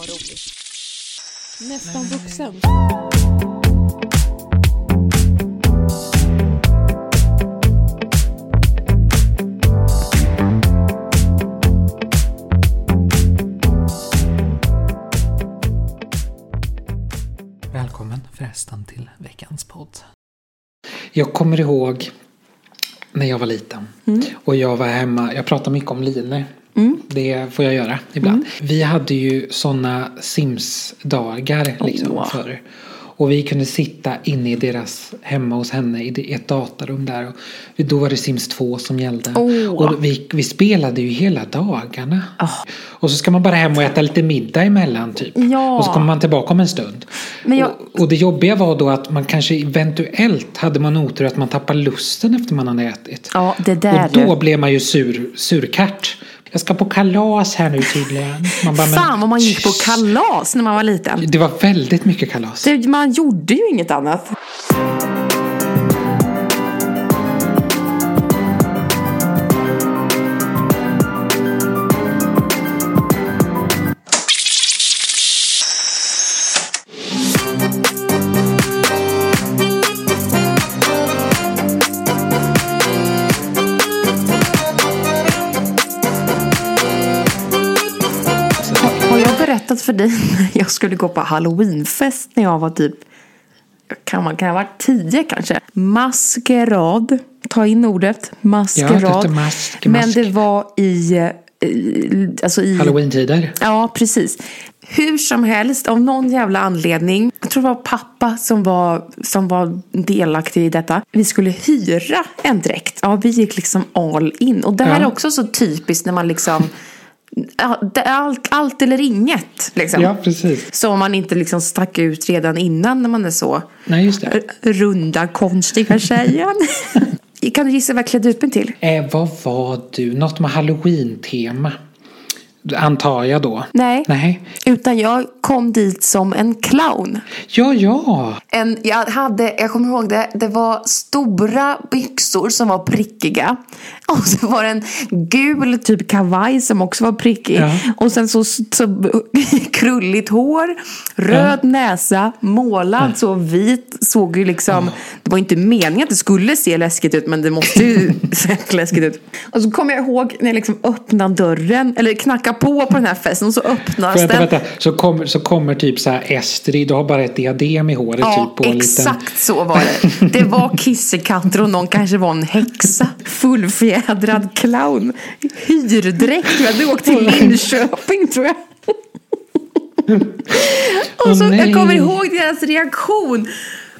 ha roligt. Nästan vuxen. Välkommen förresten till veckans podd. Jag kommer ihåg när jag var liten och jag var hemma. Jag pratar mycket om Line. Det får jag göra ibland. Vi hade ju sådana Sims-dagar liksom Åh. förr. Och vi kunde sitta inne i deras, hemma hos henne i ett datarum där. Och då var det Sims 2 som gällde. Åh. Och vi, vi spelade ju hela dagarna. Ah. Och så ska man bara hem och äta lite middag emellan typ. Ja. Och så kommer man tillbaka om en stund. Jag- och, och det jobbiga var då att man kanske eventuellt hade man otur att man tappade lusten efter man hade ätit. Ja, det där och då du. blev man ju sur, surkart. Jag ska på kalas här nu tydligen. Man bara, Fan vad man gick på kalas när man var liten. Det var väldigt mycket kalas. Det, man gjorde ju inget annat. När jag skulle gå på halloweenfest när jag var typ kan man kan jag ha varit tio kanske. Maskerad. Ta in ordet. Ja, det Maskerad. heter mask, Men det var i, i alltså i Halloween-tider. Ja, precis. Hur som helst, av någon jävla anledning. Jag tror det var pappa som var, som var delaktig i detta. Vi skulle hyra en dräkt. Ja, vi gick liksom all in. Och det här Ja. är också så typiskt när man liksom... Allt, allt eller inget. Liksom. Ja, precis. Så man inte liksom stack ut redan innan när man är så Nej, just det. runda, konstiga tjejen. kan du gissa vad jag klädde ut mig till? Eh, vad var du? Något med halloween-tema. Antar jag då. Nej. Nej. Utan jag kom dit som en clown. Ja, ja. En, jag, hade, jag kommer ihåg det, det var stora byxor som var prickiga. Och så var det en gul typ kavaj som också var prickig. Ja. Och sen så, så krulligt hår, röd näsa, målad så vit. Såg ju liksom, det var inte meningen att det skulle se läskigt ut men det måste ju se läskigt ut. Och så kommer jag ihåg när jag liksom öppnade dörren, eller knackade på på den här festen och så öppnas Vänta, den. vänta. Så kommer, så kommer typ så här Estrid, du har bara ett diadem i håret Ja, typ. Och en exakt liten... så var det. Det var kissekatter och någon kanske var en häxa. Fullfjädrad clown. Hyrdräkt. Vi hade åkt till Linköping tror jag. Och så, nej. jag kommer ihåg deras reaktion.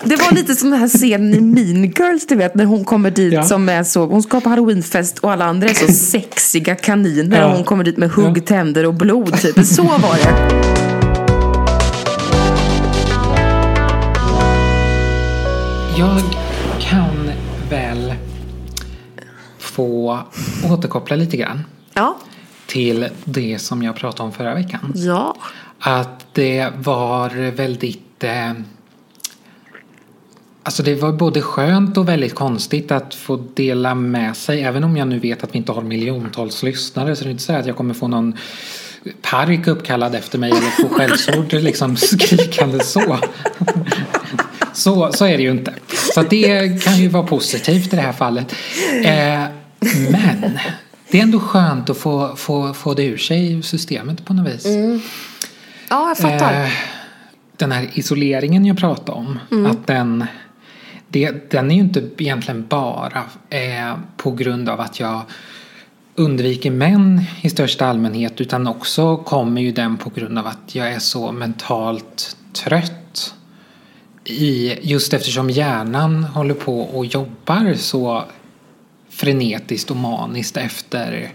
Det var lite som den här scenen i Mean Girls, du vet, när hon kommer dit Ja. som är så, hon ska på halloweenfest och alla andra är så sexiga kaniner Ja. och hon kommer dit med hugg, Ja. tänder och blod, typ. Så var det. Jag kan väl få återkoppla lite grann Ja. till det som jag pratade om förra veckan. Ja. Att det var väldigt... Eh, alltså det var både skönt och väldigt konstigt att få dela med sig. Även om jag nu vet att vi inte har miljontals lyssnare så det är inte så att jag kommer få någon park uppkallad efter mig eller få skällsord liksom skrikande så. så. Så är det ju inte. Så det kan ju vara positivt i det här fallet. Eh, men det är ändå skönt att få, få, få det ur sig i systemet på något vis. Ja, jag fattar. Eh, den här isoleringen jag pratade om. Mm. Att den, det, den är ju inte egentligen bara eh, på grund av att jag undviker män i största allmänhet utan också kommer ju den på grund av att jag är så mentalt trött. I, just eftersom hjärnan håller på och jobbar så frenetiskt och maniskt efter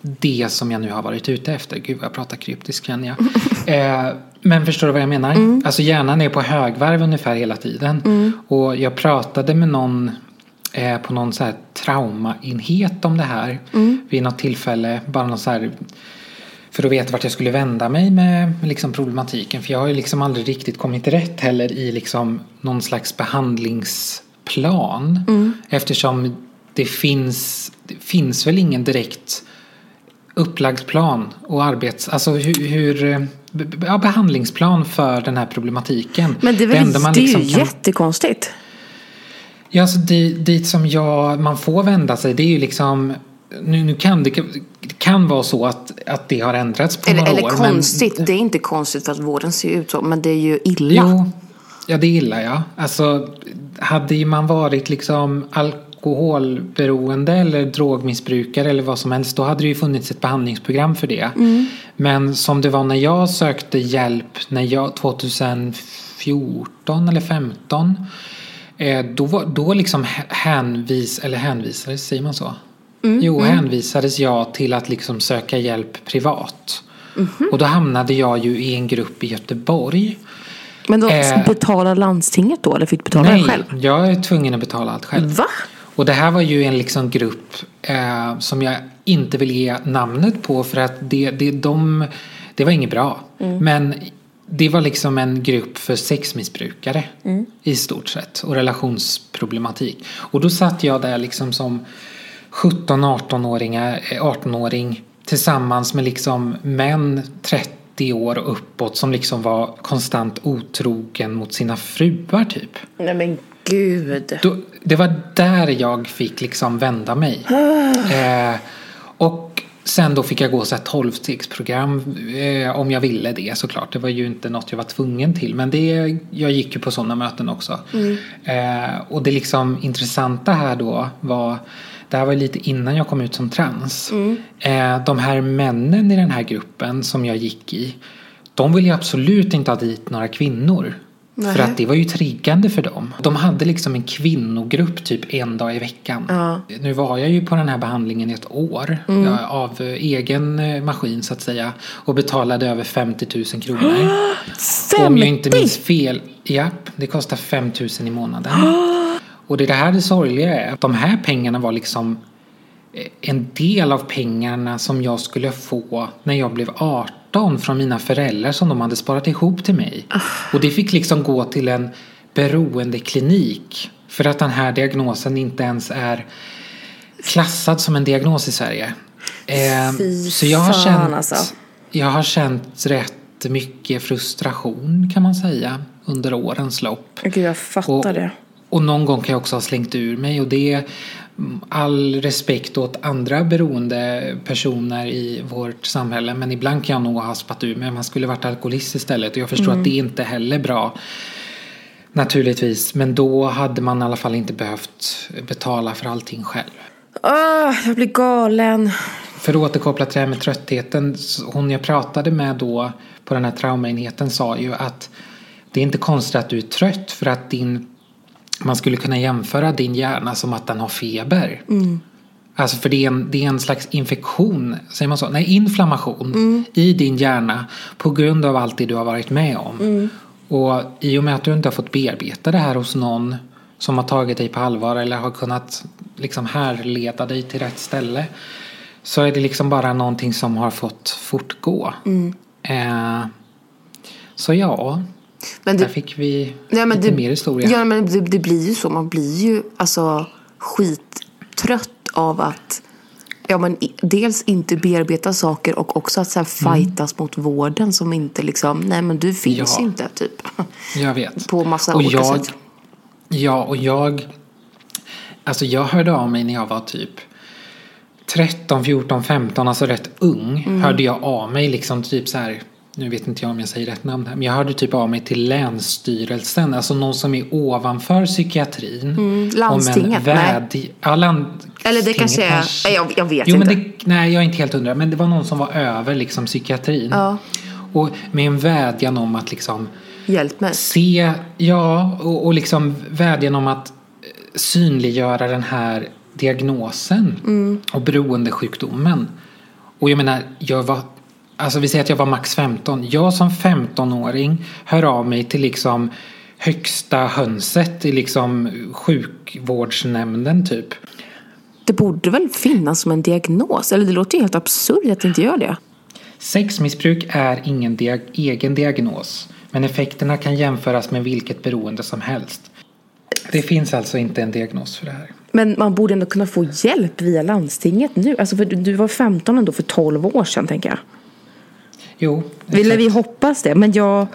det som jag nu har varit ute efter. Gud jag pratar kryptiskt känner jag. Eh, men förstår du vad jag menar? Alltså hjärnan är på högvarv ungefär hela tiden. Och jag pratade med någon eh, på någon så här traumaenhet om det här. Vid något tillfälle. Bara någon så här för att veta vart jag skulle vända mig med liksom problematiken. För jag har ju liksom aldrig riktigt kommit rätt heller i liksom någon slags behandlingsplan. Eftersom det finns, det finns väl ingen direkt upplagd plan och arbets... Alltså hur... hur eh, ja, behandlingsplan för den här problematiken. Men det är, väl, man det är ju liksom kan- jättekonstigt. Ja, alltså dit, dit som jag, man får vända sig det är ju liksom nu, nu kan det, det kan vara så att, att det har ändrats på Eller, några eller år. konstigt, det är inte konstigt för att vården ser ut så, men det är ju illa. Jo, ja det gillar jag. Alltså, hade man varit liksom alkoholberoende eller drogmissbrukare eller vad som helst då hade det ju funnits ett behandlingsprogram för det. Men som det var när jag sökte hjälp när jag 2014 eller 15 eh, då, då liksom hä- hänvis, eller hänvisades, säger man så? Jo, hänvisades jag till att liksom söka hjälp privat. Och då hamnade jag ju i en grupp i Göteborg. Men då Eh. betalar landstinget då, eller fick du betala Nej, själv? jag är tvungen att betala allt själv. Va? Och det här var ju en liksom grupp eh, som jag inte vill ge namnet på för att det, det, de, det var inget bra. Men det var liksom en grupp för sexmissbrukare i stort sett och relationsproblematik. Och då satt jag där liksom som 17-18-åringar, eh, 18-åring tillsammans med liksom män 30 år och uppåt som liksom var konstant otrogen mot sina fruar typ. Nej men gud. Då, det var där jag fick liksom vända mig. Eh, och sen då fick jag gå så här 12-stegsprogram eh, om jag ville det såklart. Det var ju inte något jag var tvungen till. Men det, jag gick ju på sådana möten också. Eh, och det liksom intressanta här då var det här var lite innan jag kom ut som trans. Eh, de här männen i den här gruppen som jag gick i. De ville ju absolut inte ha dit några kvinnor. För Nej. att det var ju triggande för dem. De hade liksom en kvinnogrupp typ en dag i veckan. Ja. Nu var jag ju på den här behandlingen i ett år ja, av eh, egen eh, maskin så att säga. Och betalade över 50 000 kronor. Och Om jag inte 50? minns fel, japp, det kostar 5 000 i månaden. Och det är det här det sorgliga är. att De här pengarna var liksom en del av pengarna som jag skulle få när jag blev 18 från mina föräldrar som de hade sparat ihop till mig. Och det fick liksom gå till en beroendeklinik. För att den här diagnosen inte ens är klassad som en diagnos i Sverige. Eh, Fy så jag har känt, alltså. jag har känt rätt mycket frustration kan man säga under årens lopp. Gud, jag fattar Och, det. och någon gång kan jag också ha slängt ur mig och det all respekt åt andra beroende personer i vårt samhälle men ibland kan jag nog ha spat ur mig. Man skulle varit alkoholist istället och jag förstår att det är inte heller bra. Naturligtvis, men då hade man i alla fall inte behövt betala för allting själv. Åh, jag blir galen. För att återkoppla till det här med tröttheten. Hon jag pratade med då på den här traumaenheten sa ju att det är inte konstigt att du är trött för att din man skulle kunna jämföra din hjärna som att den har feber. Alltså för det är, en, det är en slags infektion, säger man så? Nej, inflammation i din hjärna på grund av allt det du har varit med om. Och i och med att du inte har fått bearbeta det här hos någon som har tagit dig på allvar eller har kunnat liksom härleda dig till rätt ställe så är det liksom bara någonting som har fått fortgå. Eh, så ja, Men där det, fick vi nej, men lite det, mer historia. Ja, men det, det blir ju så. Man blir ju alltså skittrött av att ja, men dels inte bearbeta saker och också att så här Mm. fightas mot vården som inte liksom, nej men du finns Ja. inte typ. Jag vet. På massa och olika jag, sätt. Ja, och jag... Alltså jag hörde av mig när jag var typ 13, 14, 15, alltså rätt ung. Mm. Hörde jag av mig liksom typ så här... Nu vet inte jag om jag säger rätt namn här. Men jag hörde typ av mig till Länsstyrelsen. Alltså någon som är ovanför psykiatrin. Mm, landstinget, nej. väd... Ja, land... Eller det kanske är, nej, jag, jag vet Jo, inte. men det, nej, jag är inte helt hundra. Men det var någon som var över liksom psykiatrin. Ja. Och med en vädjan om att liksom Hjälp mig. se, ja, och, och liksom vädjan om att eh, synliggöra den här diagnosen och beroendesjukdomen. Och jag menar, jag var, alltså vi säger att jag var max 15. Jag som 15-åring hör av mig till liksom högsta hönset i liksom sjukvårdsnämnden typ. Det borde väl finnas som en diagnos? Eller det låter ju helt absurt att det inte gör det. Sexmissbruk är ingen diag egen diagnos, men effekterna kan jämföras med vilket beroende som helst. Det finns alltså inte en diagnos för det här. Men man borde ändå kunna få hjälp via landstinget nu. Alltså för du, var 15 ändå för 12 år sedan tänker jag. Jo, Ville vi hoppas det, men jag...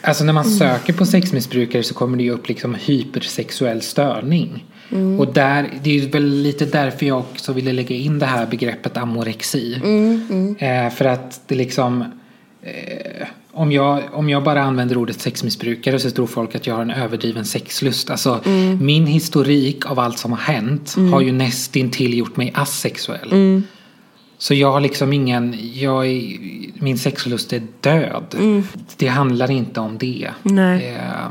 Alltså när man söker på sexmissbrukare så kommer det ju upp liksom hypersexuell störning. Och där, det är väl lite därför jag också ville lägga in det här begreppet amorexi. Eh, för att det liksom eh, om, jag, om jag bara använder ordet sexmissbrukare så tror folk att jag har en överdriven sexlust. Alltså min historik av allt som har hänt har ju nästintill gjort mig asexuell. Så jag har liksom ingen, jag är, min sexlust är död. Det handlar inte om det. Nej. Eh,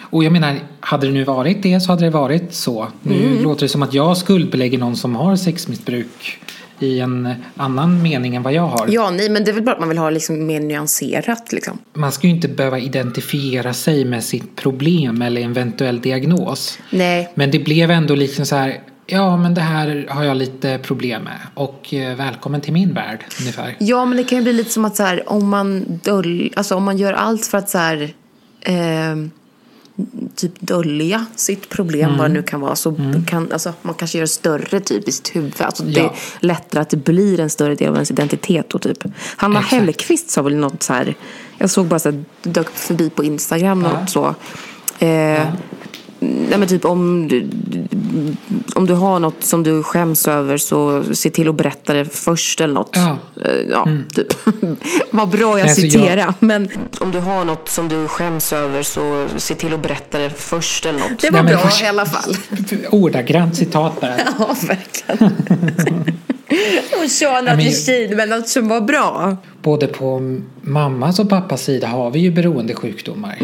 och jag menar, hade det nu varit det så hade det varit så. Nu låter det som att jag skuldbelägger någon som har sexmissbruk i en annan mening än vad jag har. Ja, nej, men det är väl bara att man vill ha liksom mer nyanserat liksom. Man ska ju inte behöva identifiera sig med sitt problem eller eventuell diagnos. Nej. Men det blev ändå liksom så här, ja men det här har jag lite problem med och eh, välkommen till min värld ungefär. Ja, men det kan ju bli lite som att så här, om man döl, alltså om man gör allt för att så här, eh, typ dölja sitt problem, Mm. vad det nu kan vara, så kan alltså, man kanske gör större typ i sitt huvud. Alltså, det Ja. är lättare att det blir en större del av ens identitet. Och typ. Hanna Exakt. Hellqvist sa väl något så här, jag såg bara så här, det dök förbi på Instagram Ja. något så. Eh, Nej men typ om du, om du har något som du skäms över så se till att berätta det först eller något. Ja. Eh, Ja, typ. Vad bra jag alltså, citerar. jag- Men om du har något som du skäms över så se till att berätta det först eller något. Det var Nej, bra först- i alla fall. Ordagrant citat där. Ja, verkligen. Hon men- i stil men något som var bra. Både på mammas och pappas sida har vi ju beroendesjukdomar.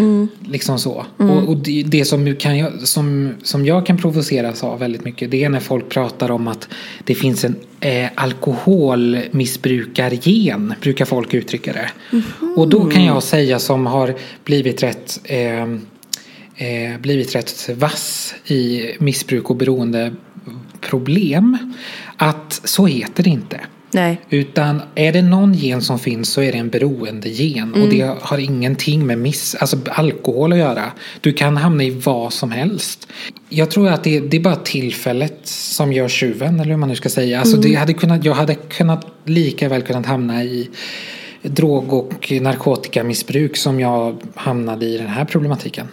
Liksom så. Och, och det, det som, kan jag, som, som jag kan provoceras av väldigt mycket det är när folk pratar om att det finns en eh, alkoholmissbrukargen, brukar folk uttrycka det. Och då kan jag säga som har blivit rätt eh, eh, blivit rätt vass i missbruk och beroendeproblem att så heter det inte. Nej. Utan är det någon gen som finns så är det en beroendegen. Och det har ingenting med miss, alltså alkohol att göra. Du kan hamna i vad som helst. Jag tror att det, det är bara tillfället som gör tjuven, eller hur man nu ska säga. Alltså det hade kunnat, jag hade kunnat lika väl kunnat hamna i drog och narkotikamissbruk som jag hamnade i den här problematiken.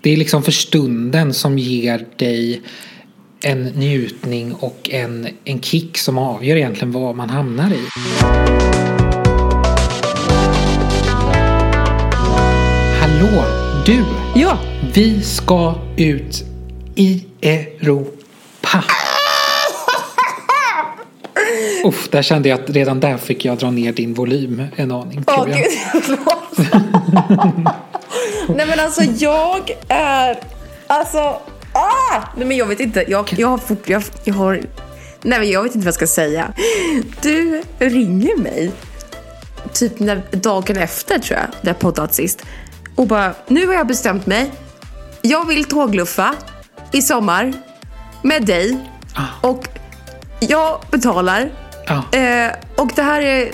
Det är liksom för stunden som ger dig en njutning och en, en kick som avgör egentligen vad man hamnar i. Hallå, du! Ja. Vi ska ut i Europa. Uff, där kände jag att redan där fick jag dra ner din volym en aning. Åh gud, förlåt. Nej men alltså jag är, alltså, ah! Nej men jag vet inte, jag, jag har fort, jag, jag har, nej men jag vet inte vad jag ska säga. Du ringer mig, typ när, dagen efter tror jag, jag poddat sist. Och bara, nu har jag bestämt mig. Jag vill tågluffa i sommar med dig. Ah. Och jag betalar. Ja. Eh, och det här är,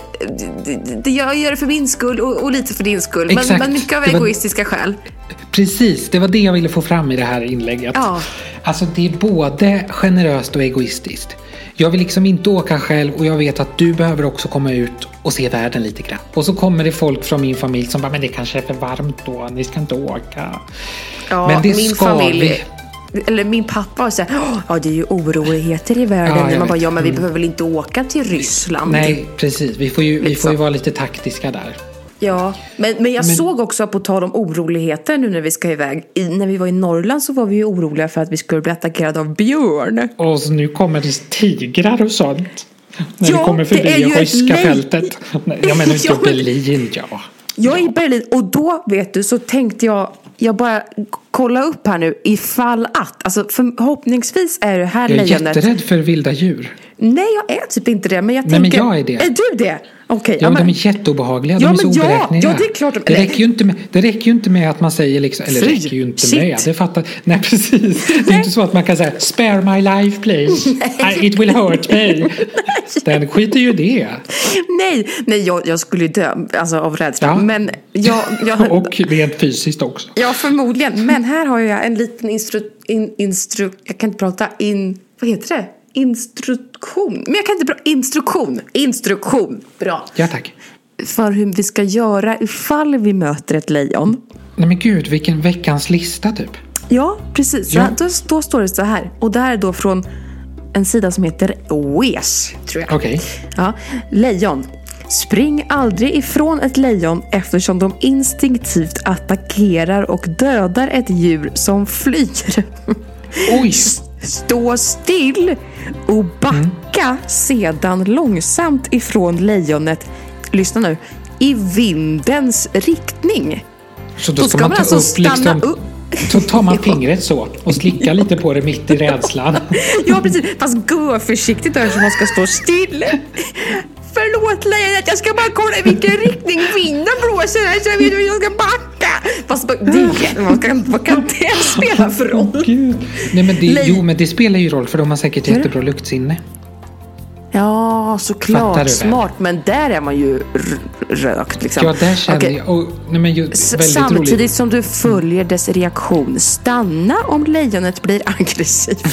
det, det, jag gör det för min skull och, och lite för din skull. Men, Exakt. men mycket av var- egoistiska skäl. Precis, det var det jag ville få fram i det här inlägget. Ja. Alltså det är både generöst och egoistiskt. Jag vill liksom inte åka själv och jag vet att du behöver också komma ut och se världen lite grann. Och så kommer det folk från min familj som bara, men det kanske är för varmt då, ni ska inte åka. Ja, men det min ska familj, vi. Eller min pappa har sagt, ja det är ju oroligheter i världen. Ja, man bara, ja men vi Mm. behöver väl inte åka till Ryssland? Nej, precis. Vi får ju, vi Liksom. får ju vara lite taktiska där. Ja, men, men jag Men- såg också på tal om oroligheter nu när vi ska iväg. I, när vi var i Norrland så var vi ju oroliga för att vi skulle bli attackerade av björn. Och nu kommer det tigrar och sånt. När Ja, vi kommer det är förbi ju ryska fältet. Jag menar inte Ja, Berlin, ja. Jag är i Berlin och då vet du så tänkte jag jag bara kolla upp här nu ifall att, alltså förhoppningsvis är det här Jag är lejonet. jätterädd för vilda djur. Nej, jag är typ inte det. Men jag Nej, men tänker... jag är det. Är du det? Okej. Ja, men- de är jätteobehagliga. Ja, de är så oberäkneliga. ja, det är klart de- det, räcker ju inte med, det räcker ju inte med att man säger liksom, eller Fy, räcker ju inte shit. med, det fattar, nej precis. Det är inte så att man kan säga spare my life please, I, it will hurt me. Den skiter ju det. Nej, nej jag, jag skulle ju dö alltså, av rädsla. Ja. Men jag, jag, Och rent fysiskt också. Ja, förmodligen. Men här har jag en liten instru... In, instru jag kan inte prata in... Vad heter det? Instruktion. Men jag kan inte prata... Instruktion. Instruktion. Bra. Ja tack. För hur vi ska göra ifall vi möter ett lejon. Nej men gud, vilken veckans lista typ. Ja, precis. Ja. Då, då står det så här. Och det här är då från en sida som heter WES, tror jag. Okej. Ja. Lejon. Spring aldrig ifrån ett lejon eftersom de instinktivt attackerar och dödar ett djur som flyr. Oj! Stå still och backa sedan långsamt ifrån lejonet. Lyssna nu. I vindens riktning. Så då Då ska, man man alltså upp stanna liksom, upp. så tar man fingret så och slickar lite på det mitt i rädslan. Ja, precis. Fast gå försiktigt så man ska stå still. Förlåt lejonet, jag ska bara kolla i vilken riktning vinden blåser här så jag vet hur jag ska backa. Fast det, vad, kan, vad kan det spela för roll? Åh, Gud. Nej, men det, jo, men det spelar ju roll för de har säkert jättebra luktsinne. Ja, såklart. Smart. Men där är man ju rökt liksom. Ja, där känner Okej. jag... Och, nej, men ju, Samtidigt roligt. som du följer dess reaktion. Stanna om lejonet blir aggressivt.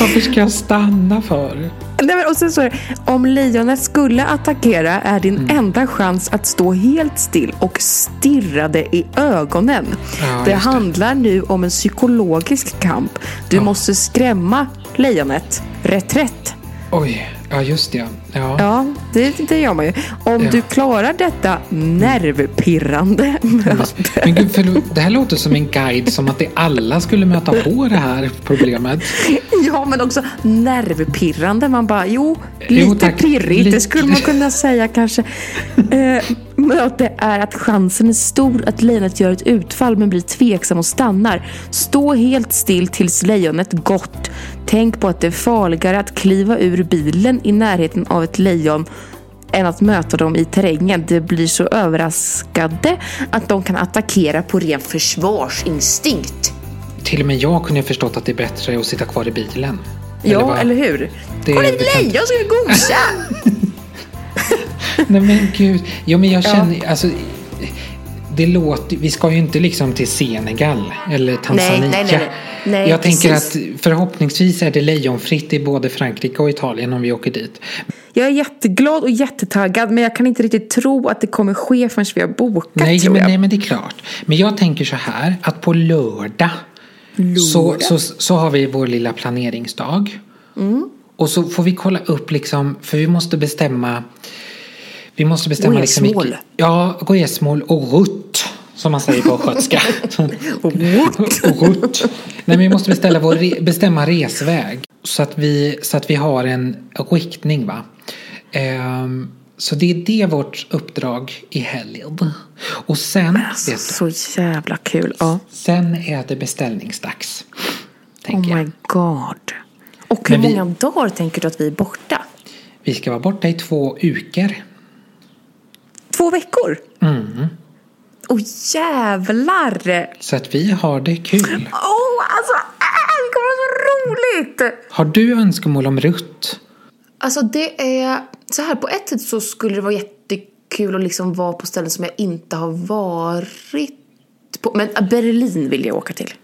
Varför ska jag stanna för? Nej, men, och sen så om lejonet skulle attackera är din Mm. enda chans att stå helt still och stirra det i ögonen. Ja, det handlar nu om en psykologisk kamp. Du måste skrämma lejonet. Reträtt. Oj, ja just det. Ja. Ja, det, det gör man ju. Om Ja. du klarar detta nervpirrande möte. Men gud, för det här låter som en guide som att det alla skulle möta på det här problemet. Ja, men också nervpirrande. Man bara, jo, Jo, lite tack. pirrigt. Det skulle man kunna säga kanske. Möte är att chansen är stor att lejonet gör ett utfall men blir tveksam och stannar. Stå helt still tills lejonet gått. Tänk på att det är farligare att kliva ur bilen i närheten av ett lejon än att möta dem i terrängen. De blir så överraskade att de kan attackera på ren försvarsinstinkt. Till och med jag kunde ha förstått att det är bättre att sitta kvar i bilen. Ja, vad? eller hur? Det- Kolla ett lejon ska gosa! Nej men gud. Jo men jag känner, alltså. Det låter, vi ska ju inte liksom till Senegal eller Tanzania. nej, nej, nej. Nej, jag tänker precis. att förhoppningsvis är det lejonfritt i både Frankrike och Italien om vi åker dit. Jag är jätteglad och jättetaggad men jag kan inte riktigt tro att det kommer ske förrän vi har bokat Nej men, nej men det är klart. Men jag tänker så här att på lördag, Så, så, så har vi vår lilla planeringsdag. Mm. Och så får vi kolla upp liksom, för vi måste bestämma vi måste bestämma liksom Resmål. vilket- Ja, resmål och rutt. Som man säger på östgötska. och rutt. Nej men vi måste beställa vår, bestämma resväg. Så att, vi, så att vi har en riktning va. Ehm, så det är det vårt uppdrag i helgen. Och sen, du, Alltså, Så jävla kul. Ja. sen är det beställningsdags. Oh jag. my god. Och hur Men vi- många dagar tänker du att vi är borta? Vi ska vara borta i två veckor. Två veckor? Mm. Åh jävlar! Så att vi har det kul. Åh, alltså äh, det kommer vara så roligt! Har du önskemål om rutt? Alltså det är så här, på ett sätt så skulle det vara jättekul att liksom vara på ställen som jag inte har varit på. Men äh, Berlin vill jag åka till.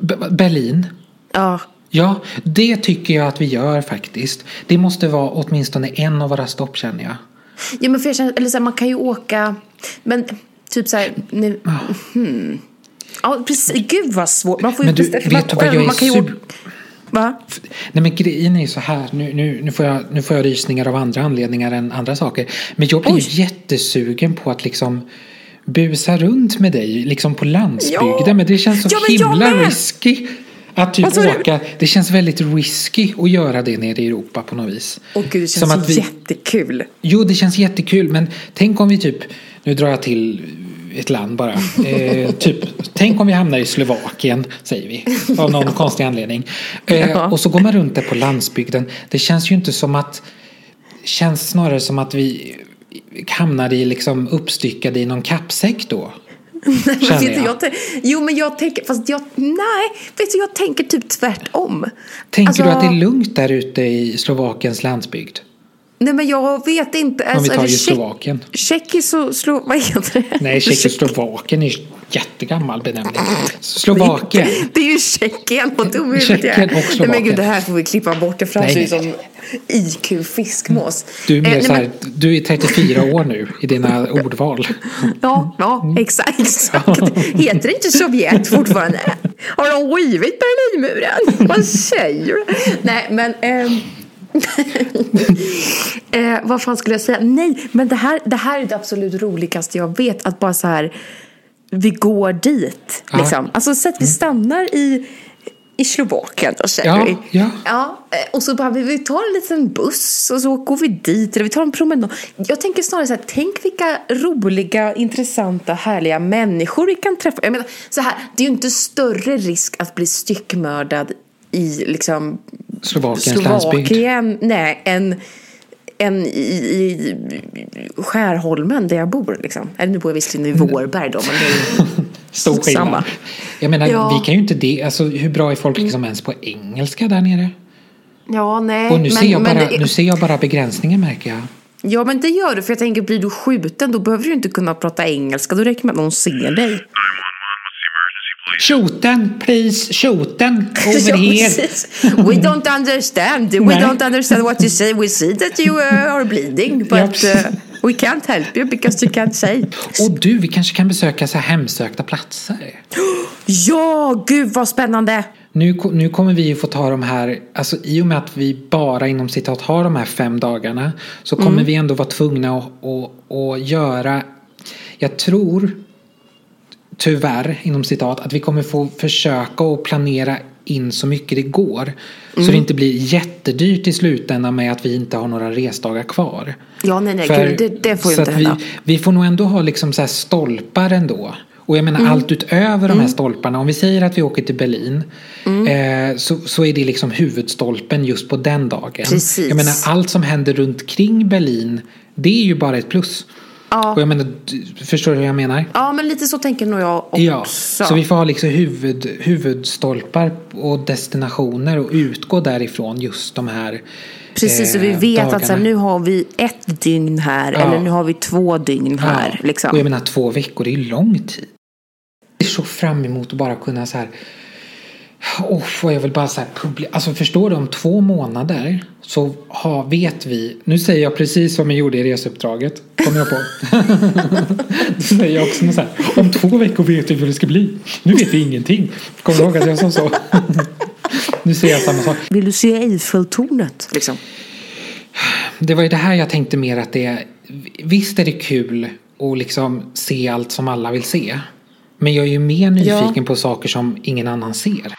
B- Berlin? Ja, Ja, det tycker jag att vi gör faktiskt. Det måste vara åtminstone en av våra stopp känner jag. Ja men för jag känner, eller så här, man kan ju åka, men typ så här, nu, hmm. Ja, precis. Gud vad svårt. Man får ju Men du, bestämma- vet du man, vad jag är man kan ju super- åka- Va? Nej men grejen är ju så här, nu, nu, nu, får jag, nu får jag rysningar av andra anledningar än andra saker. Men jag blir Oj. ju jättesugen på att liksom busa runt med dig liksom på landsbygden. Ja. Men det känns så Ja, himla risky. Att typ du? åka, det känns väldigt risky att göra det nere i Europa på något vis. Gud, det Som känns att vi- jättekul. Jo, det känns jättekul, men tänk om vi typ, nu drar jag till ett land bara. Eh, typ, tänk om vi hamnar i Slovakien, säger vi. Av någon konstig anledning. Eh, Ja. Och så går man runt där på landsbygden. Det känns ju inte som att... känns snarare som att vi hamnar i liksom uppstyckade i någon kappsäck då. Vet du, jag. jag jo, men jag tänker, fast jag, nej, vet du, jag tänker typ tvärtom. Tänker Alltså, du att det är lugnt där ute i Slovakiens landsbygd? Nej, men jag vet inte. Om vi Alltså, tar är det just Tjeck- Slovakien. Tjeckis och Slo... Vad heter det? Nej, Tjeckoslovakien är jättegammal benämning. Slovakien. Det är ju Tjeckien och dum i Tjeckien och Nej men gud, Slovakien. det här får vi klippa bort. Det framstår ju som IQ fiskmås. Du är, Eh, nej, så här, men- du är 34 år nu i dina ordval. Ja, ja exakt, exakt. Heter det inte Sovjet fortfarande? Har de rivit Berlinmuren? Vad säger du? Nej, men... ehm, eh, vad fan skulle jag säga? Nej, men det här, det här är det absolut roligaste jag vet. Att bara så här, vi går dit. Ja. Liksom. Alltså så att vi stannar i, i Slovakien då säger Ja, vi. ja. Ja, eh, och så bara vi, vi tar en liten buss och så går vi dit. Eller vi tar en promenad. Jag tänker snarare så här, tänk vilka roliga, intressanta, härliga människor vi kan träffa. Jag menar, så här, det är ju inte större risk att bli styckmördad i liksom Slovakiens landsbygd. Slovakien, nej, än, än i, i Skärholmen där jag bor. Liksom. Eller nu bor jag visserligen i Vårberg då, men det är Stor skillnad. samma. Jag menar, Ja. vi kan ju inte det. Alltså, hur bra är folk liksom ens på engelska där nere? Ja, nej. Och nu, ser, jag men bara, det- nu ser jag bara begränsningar märker jag. Ja, men det gör du. För jag tänker, blir du skjuten då behöver du inte kunna prata engelska. Då räcker det med att någon ser dig. Shooten, please, shooten, over here. We don't understand. We Nej. don't understand what you say. We see that you uh, are bleeding. But uh, we can't help you because you can't say. Och du, vi kanske kan besöka så hemsökta platser. Ja, gud vad spännande. Nu, nu kommer vi ju få ta de här, alltså i och med att vi bara inom citat har de här fem dagarna så kommer Mm. vi ändå vara tvungna att, att, att göra, jag tror tyvärr inom citat att vi kommer få försöka att planera in så mycket det går. Så Mm. det inte blir jättedyrt i slutändan med att vi inte har några resdagar kvar. Ja, nej, nej, För- gud, det, det får ju så inte att vi, hända. vi får nog ändå ha liksom så här stolpar ändå. Och jag Mm. menar allt utöver de här stolparna. Om vi säger att vi åker till Berlin. Mm. Eh, så, så är det liksom huvudstolpen just på den dagen. Precis. Jag menar allt som händer runt kring Berlin. Det är ju bara ett plus. Ja. Och jag menar, förstår du hur jag menar? Ja, men lite så tänker nog jag också. Ja, så vi får ha liksom huvud, huvudstolpar och destinationer och utgå därifrån just de här Precis, så vi eh, vet att så här, dagarna. nu har vi ett dygn här Ja. eller nu har vi två dygn här. Ja, Liksom. Och jag menar två veckor, det är ju lång tid. Jag är så fram emot att bara kunna så här. Oh, och jag vill bara problem. Alltså förstår du om två månader så har, vet vi. Nu säger jag precis som jag gjorde i reseuppdraget. Kommer jag på. Då säger jag också så här. Om två veckor vet vi hur det ska bli. Nu vet vi ingenting. Kommer du ihåg att jag sa så? nu säger jag samma sak. Vill du se Eiffeltornet? Liksom? Det var ju det här jag tänkte mer att det är, visst är det kul att liksom se allt som alla vill se. Men jag är ju mer nyfiken Ja. på saker som ingen annan ser.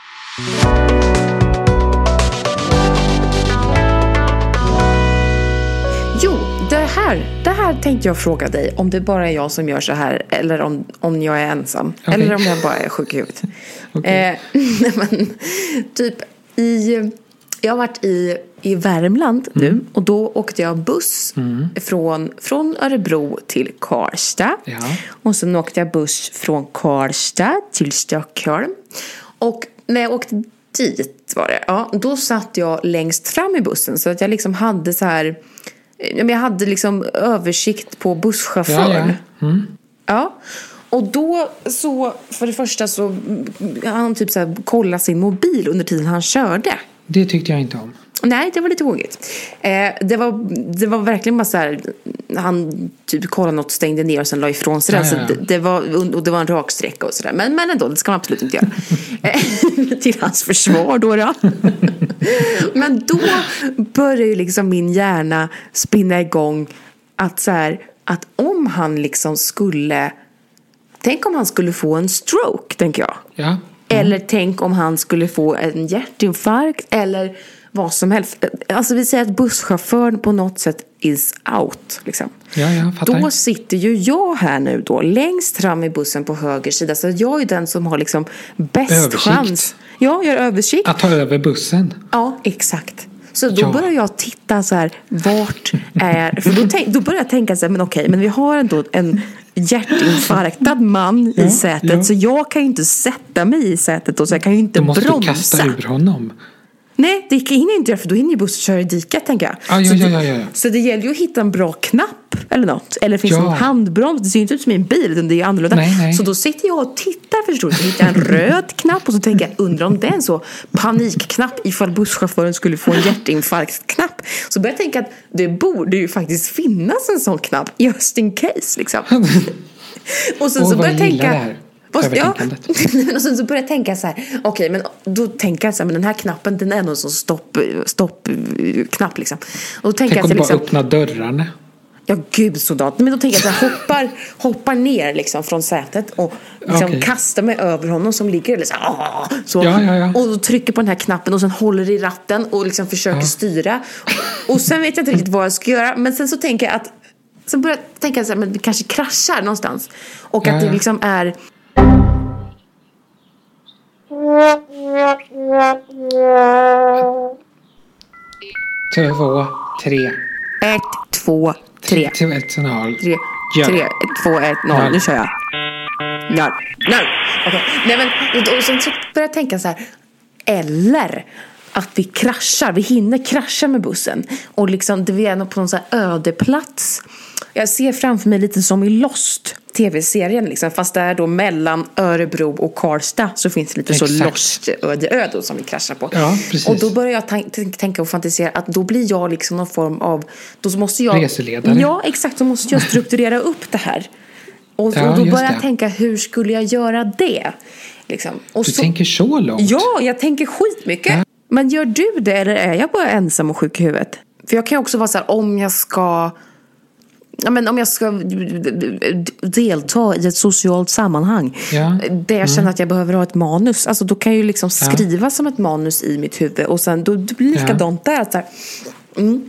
Jo, det här, det här tänkte jag fråga dig om det bara är jag som gör så här eller om, om jag är ensam. Okej. Eller om jag bara är sjuk i huvudet. Okej. eh, men, typ i, jag har varit i, i Värmland nu och då åkte jag buss från, från Örebro till Karlstad. Ja. Och sen åkte jag buss från Karlstad till Stockholm. Och när jag åkte dit var det, ja, då satt jag längst fram i bussen så att jag liksom hade så här, men jag hade liksom översikt på busschauffören. Ja, ja. Mm. Ja. Och då så, för det första så mm, han typ så här kollade sin mobil under tiden han körde. Det tyckte jag inte om. Nej, det var lite vågigt. Eh, det, var, det var verkligen bara så här, han typ kollade något, stängde ner och sen la ifrån sig Ja, den. ja, Så ja. det, det, var, och det var en raksträcka och sådär. Men, men ändå, det ska man absolut inte göra. Till hans försvar då. då. men då börjar ju liksom min hjärna spinna igång att så här, att om han liksom skulle, tänk om han skulle få en stroke, tänker jag. Ja. Eller tänk om han skulle få en hjärtinfarkt. Eller vad som helst. Alltså vi säger att busschauffören på något sätt is out. Liksom. Ja, fattar. Då sitter ju jag här nu då längst fram i bussen på höger sida. Så jag är den som har liksom bäst Översikt. chans. Ja, jag har översikt. Att ta över bussen. Ja, exakt. Så då Ja. börjar jag titta så här, vart är... För då, tänk, då börjar jag tänka så här, men okej, men vi har ändå en hjärtinfarktad man Ja, i sätet. ja. Så jag kan ju inte sätta mig i sätet då, så jag kan ju inte Då måste bromsa. du kasta ur honom. Nej, det hinner jag inte göra för då hinner ju bussen köra i diket tänker jag. Ja, ja, så, ja, ja, så det gäller ju att hitta en bra knapp eller något. Eller finns det någon handbroms? Det ser ju inte ut som i en bil utan det är ju annorlunda. Nej, nej. Så då sitter jag och tittar förstår du. Så hittar jag en röd knapp och så tänker jag undrar om det är en så panikknapp ifall busschauffören skulle få en hjärtinfarktknapp. Så börjar jag tänka att det borde ju faktiskt finnas en sån knapp just in case liksom. Och sen Åh, så börjar jag jag tänka. Det här Vad- Ja, övertänkandet. och sen så började jag tänka så här, okej men då tänker jag så här, men den här knappen den är någon sån stopp, stoppknapp liksom. Och då tänker Tänk om jag du så bara liksom, öppnar dörrarna. ja gud sådant. Men då tänker jag att jag hoppar, hoppar ner liksom från sätet och liksom Okej. kastar mig över honom som ligger eller så, ah, så Ja, ja, ja. Och trycker på den här knappen och sen håller i ratten och liksom försöker styra. Och sen vet jag inte riktigt vad jag ska göra. Men sen så tänker jag att Sen börjar jag tänka så här, men vi kanske kraschar någonstans. Och att det liksom är Två, tre. ett, två, tre. Två, ett, halv. Tre, Ja. tre, två, ett, noll. Noll. Nu kör jag. Noll. Noll. Okej. Nej men, och- sen så börjar jag tänka så här. Eller att vi kraschar. Vi hinner krascha med bussen. Och liksom, det är på någon så här ödeplats. Jag ser framför mig lite som i Lost. Tv-serien liksom. Fast där då mellan Örebro och Karlstad så finns det lite så Exakt. Lost öde då som vi kraschar på. Ja. Och då börjar jag tänka och fantisera att då blir jag liksom någon form av, då måste jag Reseledare. Ja, exakt. Då måste jag strukturera upp det här. Och, Ja, och då börjar jag tänka, hur skulle jag göra det? Liksom. Och Du så, tänker så långt? Ja, jag tänker skitmycket. Men gör du det eller är jag bara ensam och sjuk i huvudet? För jag kan också vara så här, om jag ska Ja, men om jag ska delta i ett socialt sammanhang Ja. där jag känner att jag behöver ha ett manus. Alltså, då kan jag ju liksom skriva som ett manus i mitt huvud och sen då det blir likadant där. att Så här, mm.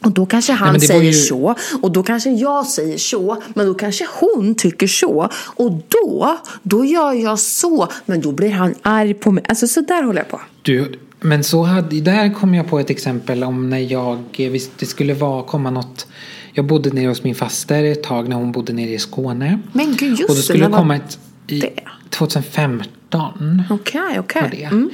Och då kanske han det var säger ju- så och då kanske jag säger så men då kanske hon tycker så och då, då gör jag så men då blir han arg på mig. Alltså så där håller jag på. Du, men så hade, där kom jag på ett exempel om när jag, visst det skulle vara, komma något, jag bodde nere hos min faster ett tag när hon bodde nere i Skåne. Men gud, just Och då det, skulle det komma ett, i det? 2015 Okej, var okej. det. Mm.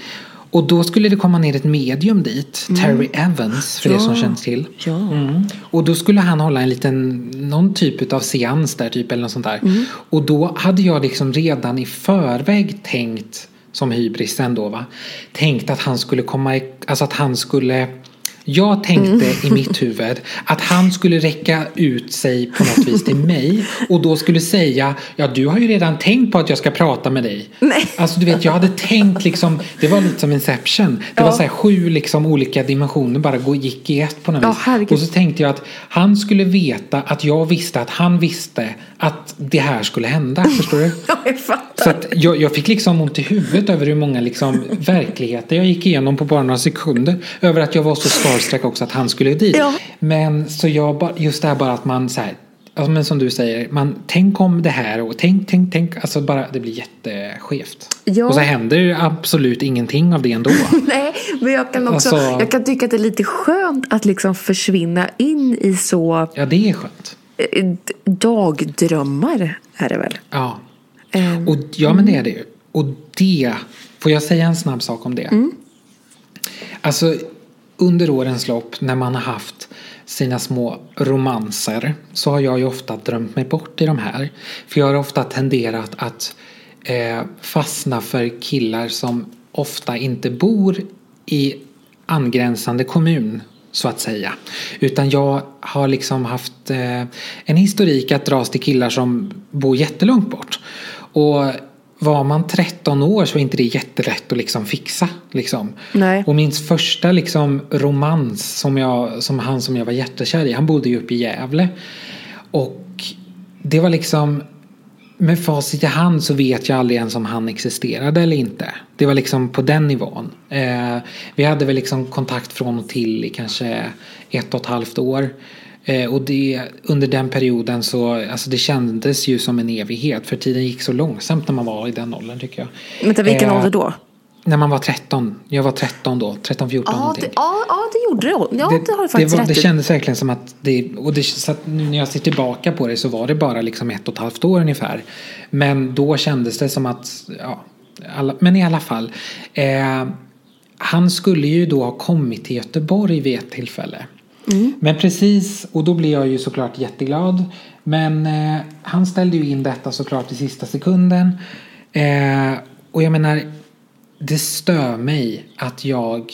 Och då skulle det komma ner ett medium dit, Terry Evans för Ja. er som känner till. Ja. Mm. Och då skulle han hålla en liten, någon typ av seans där typ eller något sånt där. Mm. Och då hade jag liksom redan i förväg tänkt, som hybris ändå va, tänkt att han skulle komma, i, alltså att han skulle jag tänkte Mm. i mitt huvud att han skulle räcka ut sig på något vis till mig och då skulle säga ja du har ju redan tänkt på att jag ska prata med dig. Nej. Alltså du vet jag hade tänkt liksom det var lite som Inception. Det Ja. var så här sju liksom olika dimensioner bara gå- gick i ett på något Ja, vis. herregud. Och så tänkte jag att han skulle veta att jag visste att han visste att det här skulle hända. Förstår du? Ja, jag fattar. Så att jag, jag fick liksom ont i huvudet över hur många liksom verkligheter jag gick igenom på bara några sekunder. Över att jag var så starstruck också att han skulle dit. Ja. Men så jag bara, just det här bara att man så här, alltså, men som du säger, man tänk om det här och tänk, tänk, tänk. Alltså bara det blir jätteskevt. Ja. Och så händer ju absolut ingenting av det ändå. Nej, men jag kan också Alltså- jag kan tycka att det är lite skönt att liksom försvinna in i så Ja, det är skönt. eh, dagdrömmar är det väl? Ja. Ehm, Och, ja, men det är det ju. Och det, får jag säga en snabb sak om det? Mm. Alltså, under årens lopp när man har haft sina små romanser så har jag ju ofta drömt mig bort i de här. För jag har ofta tenderat att eh, fastna för killar som ofta inte bor i angränsande kommun så att säga. Utan jag har liksom haft eh, en historik att dras till killar som bor jättelångt bort. Och var man 13 år så är inte det jättelätt att liksom fixa. Liksom. Och min första liksom romans som, jag, som han som jag var jättekär i, han bodde ju uppe i Gävle. Och det var liksom med facit i hand så vet jag aldrig ens om han existerade eller inte. Det var liksom på den nivån. Eh, vi hade väl liksom kontakt från och till i kanske ett och ett halvt år. Eh, och det, under den perioden så, alltså det kändes ju som en evighet för tiden gick så långsamt när man var i den åldern tycker jag. Vänta, vilken Eh, ålder då? När man var 13. Jag var 13 då, 13, 14 Ja, någonting. det, ja, ja, det gjorde det. Ja, det, har du faktiskt det, var, rätt det kändes verkligen som att det, och det, så att nu när jag ser tillbaka på det så var det bara liksom ett och ett halvt år ungefär. Men då kändes det som att, ja, alla, men i alla fall. Eh, han skulle ju då ha kommit till Göteborg vid ett tillfälle. Men precis, och då blev jag ju såklart jätteglad. Men eh, han ställde ju in detta såklart i sista sekunden. Eh, och jag menar, det stör mig att jag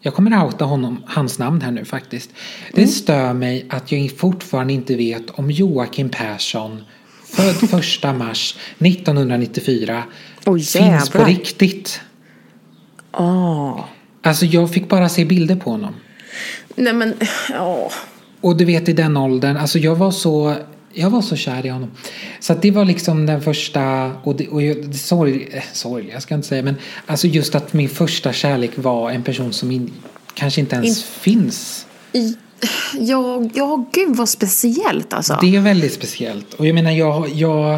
jag kommer outa honom, hans namn här nu faktiskt. Det Mm. stör mig att jag fortfarande inte vet om Joakim Persson född 1 mars 1994 Oj, finns på riktigt. Ah. Alltså jag fick bara se bilder på honom. Nej men, ja. Och du vet i den åldern, alltså jag var så jag var så kär i honom. Så att det var liksom den första, och, det, och jag, sorg, eh, sorg, jag ska inte säga, men alltså just att min första kärlek var en person som in, kanske inte ens In- finns. I- Ja, ja, gud vad speciellt alltså. Det är väldigt speciellt. Och jag menar, jag, jag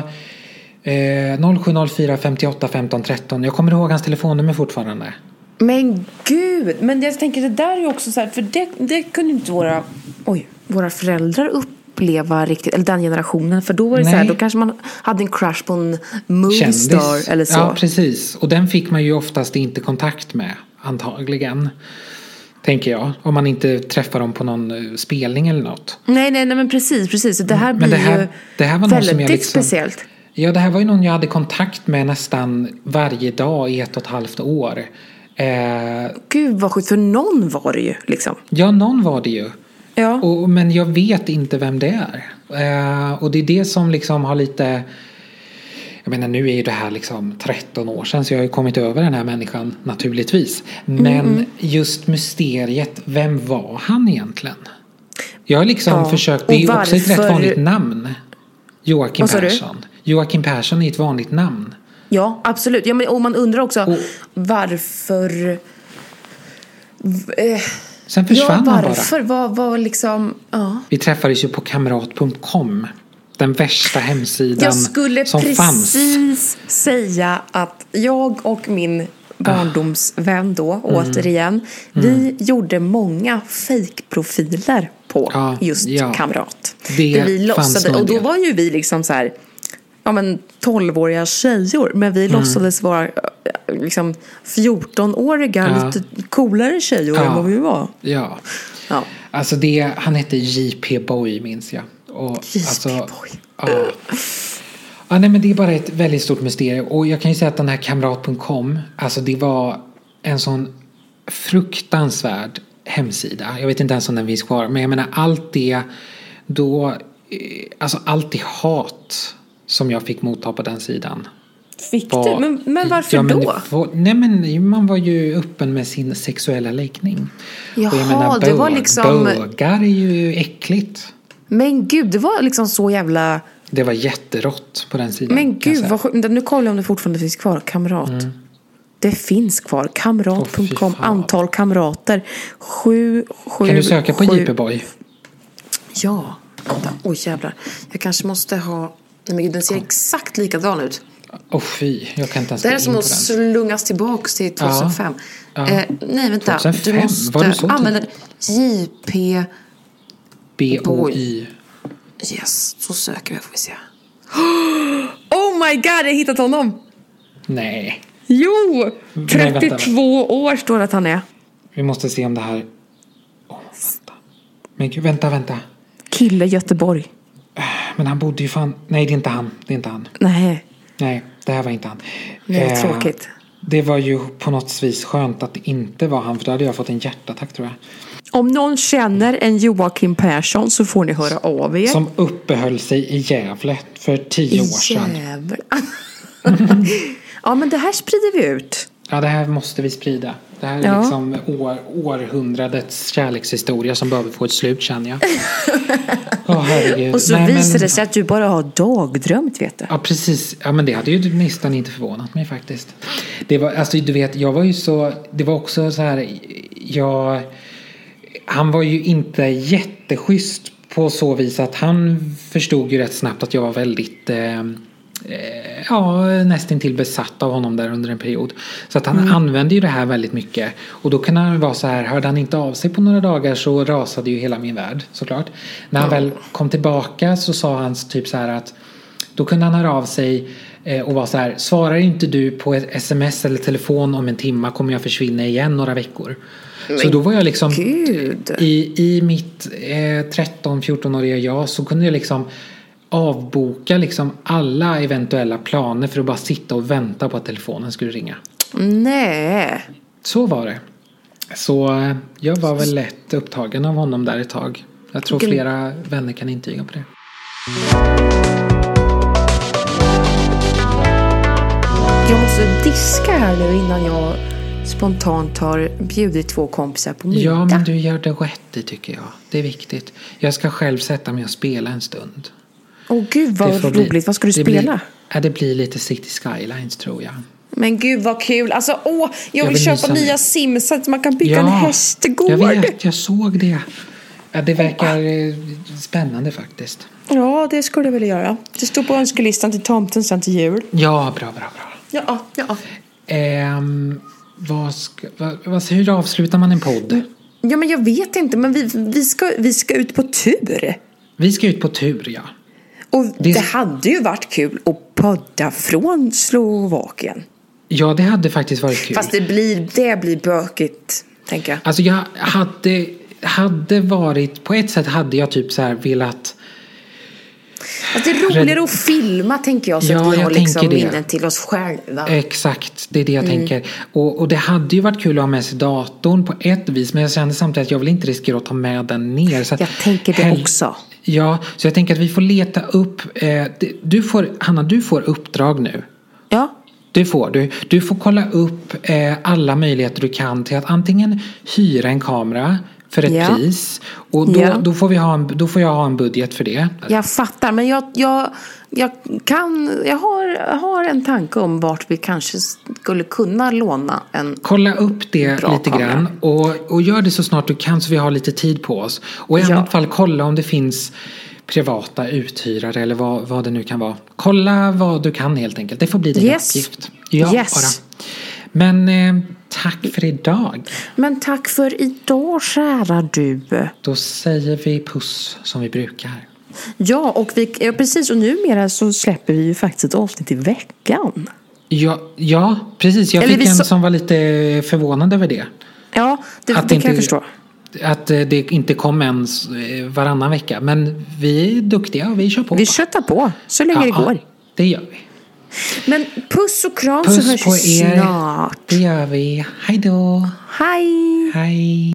eh, 0704 58 15 13, jag kommer ihåg hans telefonnummer fortfarande. Men gud, men jag tänker det där är ju också så här, för det, det kunde inte våra, oj, våra föräldrar uppleva riktigt, eller den generationen, för då var det så här, Nej. då kanske man hade en crush på en movie Kändis. star eller så. Ja, precis. Och den fick man ju oftast inte kontakt med, antagligen. Tänker jag. Om man inte träffar dem på någon eh, spelning eller något. nej, nej, nej, men precis, precis. Det här Men blir det här- ju det här var väldigt som jag liksom- speciellt. Ja, det här var ju någon jag hade kontakt med nästan varje dag i ett och ett halvt år. Eh, Gud vad sjukt, för någon var det ju liksom. ja, någon var det ju. Ja. Och, men jag vet inte vem det är. Eh, och det är det som liksom har lite... Jag menar nu är ju det här liksom 13 år sedan så jag har ju kommit över den här människan naturligtvis. Men Mm, just mysteriet, vem var han egentligen? Jag har liksom Ja, försökt, det är också ett rätt vanligt namn. Joakim du? Persson. Joakim Persson är ett vanligt namn. Ja, absolut. Ja, men, och man undrar också Och- varför... Eh, Sen försvann ja, han bara. varför? Vad var liksom... Ja. Vi träffades ju på kamrat.com. Den värsta hemsidan Jag skulle som fanns. precis säga att jag och min barndomsvän då, Mm. återigen, vi gjorde många fake-profiler på Ja, just ja. Kamrat. Det Där vi låtsade, och då var ju vi liksom så här, ja men 12-åriga tjejor, men vi Mm. låtsades vara eh, liksom 14-åriga, Ja. lite coolare tjejor Ja. än vad vi var. Ja. Ja. Alltså det, han hette JP Boy minns jag. Och, JP alltså, Boy. Ja. ja, nej men det är bara ett väldigt stort mysterium. Och jag kan ju säga att den här kamrat.com, alltså det var en sån fruktansvärd hemsida. Jag vet inte ens om den finns kvar. Men jag menar allt det då, eh, alltså allt det hat som jag fick motta på den sidan. Fick var- du? Men, men varför ja, men då? var- nej men man var ju öppen med sin sexuella läggning. Jaha, det var liksom- Bögar är ju äckligt. Men gud, det var liksom så jävla... Det var jätterått på den sidan. Men jag gud, vad sjukt. Nu kollar jag om det fortfarande finns kvar. Kamrat. Det finns kvar. Kamrat.com. fan. Antal kamrater. Sju, sju, Kan du söka på sju. JP Boy? Ja. Oj jävlar. Jag kanske måste ha... Nej men den ser exakt likadan ut. Åh fy, jag kan inte ens Det är som att slungas tillbaks till 2005. Ja. Eh, nej, vänta. 2005? Du måste Var du så använda JP... B-O-Y. Yes, så söker vi får vi se. Oh my god, jag har hittat honom! Nej. Jo! Nej, vänta, 32 år står det att han är. Vi måste se om det här... Åh, vänta. Men gud, vänta, vänta. Kille Göteborg. Men han bodde ju fan... Nej, det är inte han. Det är inte han. Nej, Nej, det här var inte han. nej Eh, tråkigt. Det var ju på något vis skönt att det inte var han för då hade jag fått en hjärtattack tror jag. Om någon känner en Joakim Persson så får ni höra av er. Som uppehöll sig i Gävle för tio år sedan. Jävlar. ja, men det här sprider vi ut. Ja, det här måste vi sprida. Det här är Ja. liksom år, århundradets kärlekshistoria som behöver få ett slut känner jag. Herregud. Och så Nej, men- visade det sig att du bara har dagdrömt, vet du. Ja, precis. Ja, men det hade ju nästan inte förvånat mig faktiskt. Det var, alltså du vet, jag var ju så, det var också så här, jag, han var ju inte jätteschysst på så vis att han förstod ju rätt snabbt att jag var väldigt eh, eh, Ja, nästintill besatt av honom där under en period. Så att han använde ju det här väldigt mycket. Och då kunde han vara så här, hörde han inte av sig på några dagar så rasade ju hela min värld såklart. När han väl kom tillbaka så sa han typ så här att då kunde han höra av sig eh, och vara så här, svarar inte du på ett sms eller telefon om en timma kommer jag försvinna igen några veckor. Så då var jag liksom Gud. i, i mitt eh, 13-14-åriga jag så kunde jag liksom avboka liksom alla eventuella planer för att bara sitta och vänta på att telefonen skulle ringa. Nej. Så var det. Så eh, jag var väl lätt upptagen av honom där ett tag. Jag tror flera vänner kan intyga på det. Jag måste diska här nu innan jag spontant har bjudit två kompisar på middag. Ja, men du gör det rätt i tycker jag. Det är viktigt. Jag ska själv sätta mig och spela en stund. Åh gud vad får bli- roligt. Vad ska du spela? Blir, ja, det blir lite City Skylines tror jag. Men gud vad kul. Alltså åh, jag Jag vill vill köpa mysa med. nya Sims så att man kan bygga en hästgård. jag vet. Jag såg det. Ja, det verkar eh, spännande faktiskt. Ja, det skulle jag vilja göra. Det står på önskelistan till tomten sen till jul. Ja, bra, bra, bra. Ja, ja. Ehm, vad ska, vad, vad, hur avslutar man en podd? Ja, men jag vet inte. Men vi, vi, ska, vi ska ut på tur. Vi ska ut på tur, ja. Och Det- det, hade ju varit kul att podda från Slovakien. Ja, det hade faktiskt varit kul. Fast det blir, det blir bökigt, tänker jag. Alltså jag hade, hade varit, på ett sätt hade jag typ så här velat Fast det är roligare att filma, tänker jag. Så Ja, att vi har liksom minnen till oss själva. Exakt, det är det jag Mm. tänker. Och, och det hade ju varit kul att ha med sig datorn på ett vis men jag kände samtidigt att jag vill inte riskera att ta med den ner. Jag tänker det hell- också. Ja, så jag tänker att vi får leta upp. Eh, du får, Hanna, du får uppdrag nu. Ja, Det får du. Du får kolla upp eh, alla möjligheter du kan till att antingen hyra en kamera för ett Ja. pris. Och då, Ja. då, får vi ha en, då får jag ha en budget för det. jag fattar. Men jag, jag, jag, kan, jag har, har en tanke om vart vi kanske skulle kunna låna en. Kolla upp det lite kamera. grann och, och gör det så snart du kan så vi har lite tid på oss. Och i Ja. annat fall kolla om det finns privata uthyrare eller vad, vad det nu kan vara. Kolla vad du kan helt enkelt. Det får bli din Yes. uppgift. Ja, Yes. bara. Men eh, tack för idag. Men tack för idag, kära du. Då säger vi puss som vi brukar. Ja, och vi, ja, precis. Och numera så släpper vi ju faktiskt ett avsnitt i veckan. Ja, ja precis. Jag Eller fick en sa- som var lite förvånad över det. Ja, det, Att det inte- kan jag förstå. Att eh, det inte kom ens eh, varannan vecka. Men vi är duktiga och vi kör på. Vi köttar på så länge det går. det gör vi. Men puss och kram så Puss hörs på vi er. snart. Det gör vi. Hej då. Hej! Hej.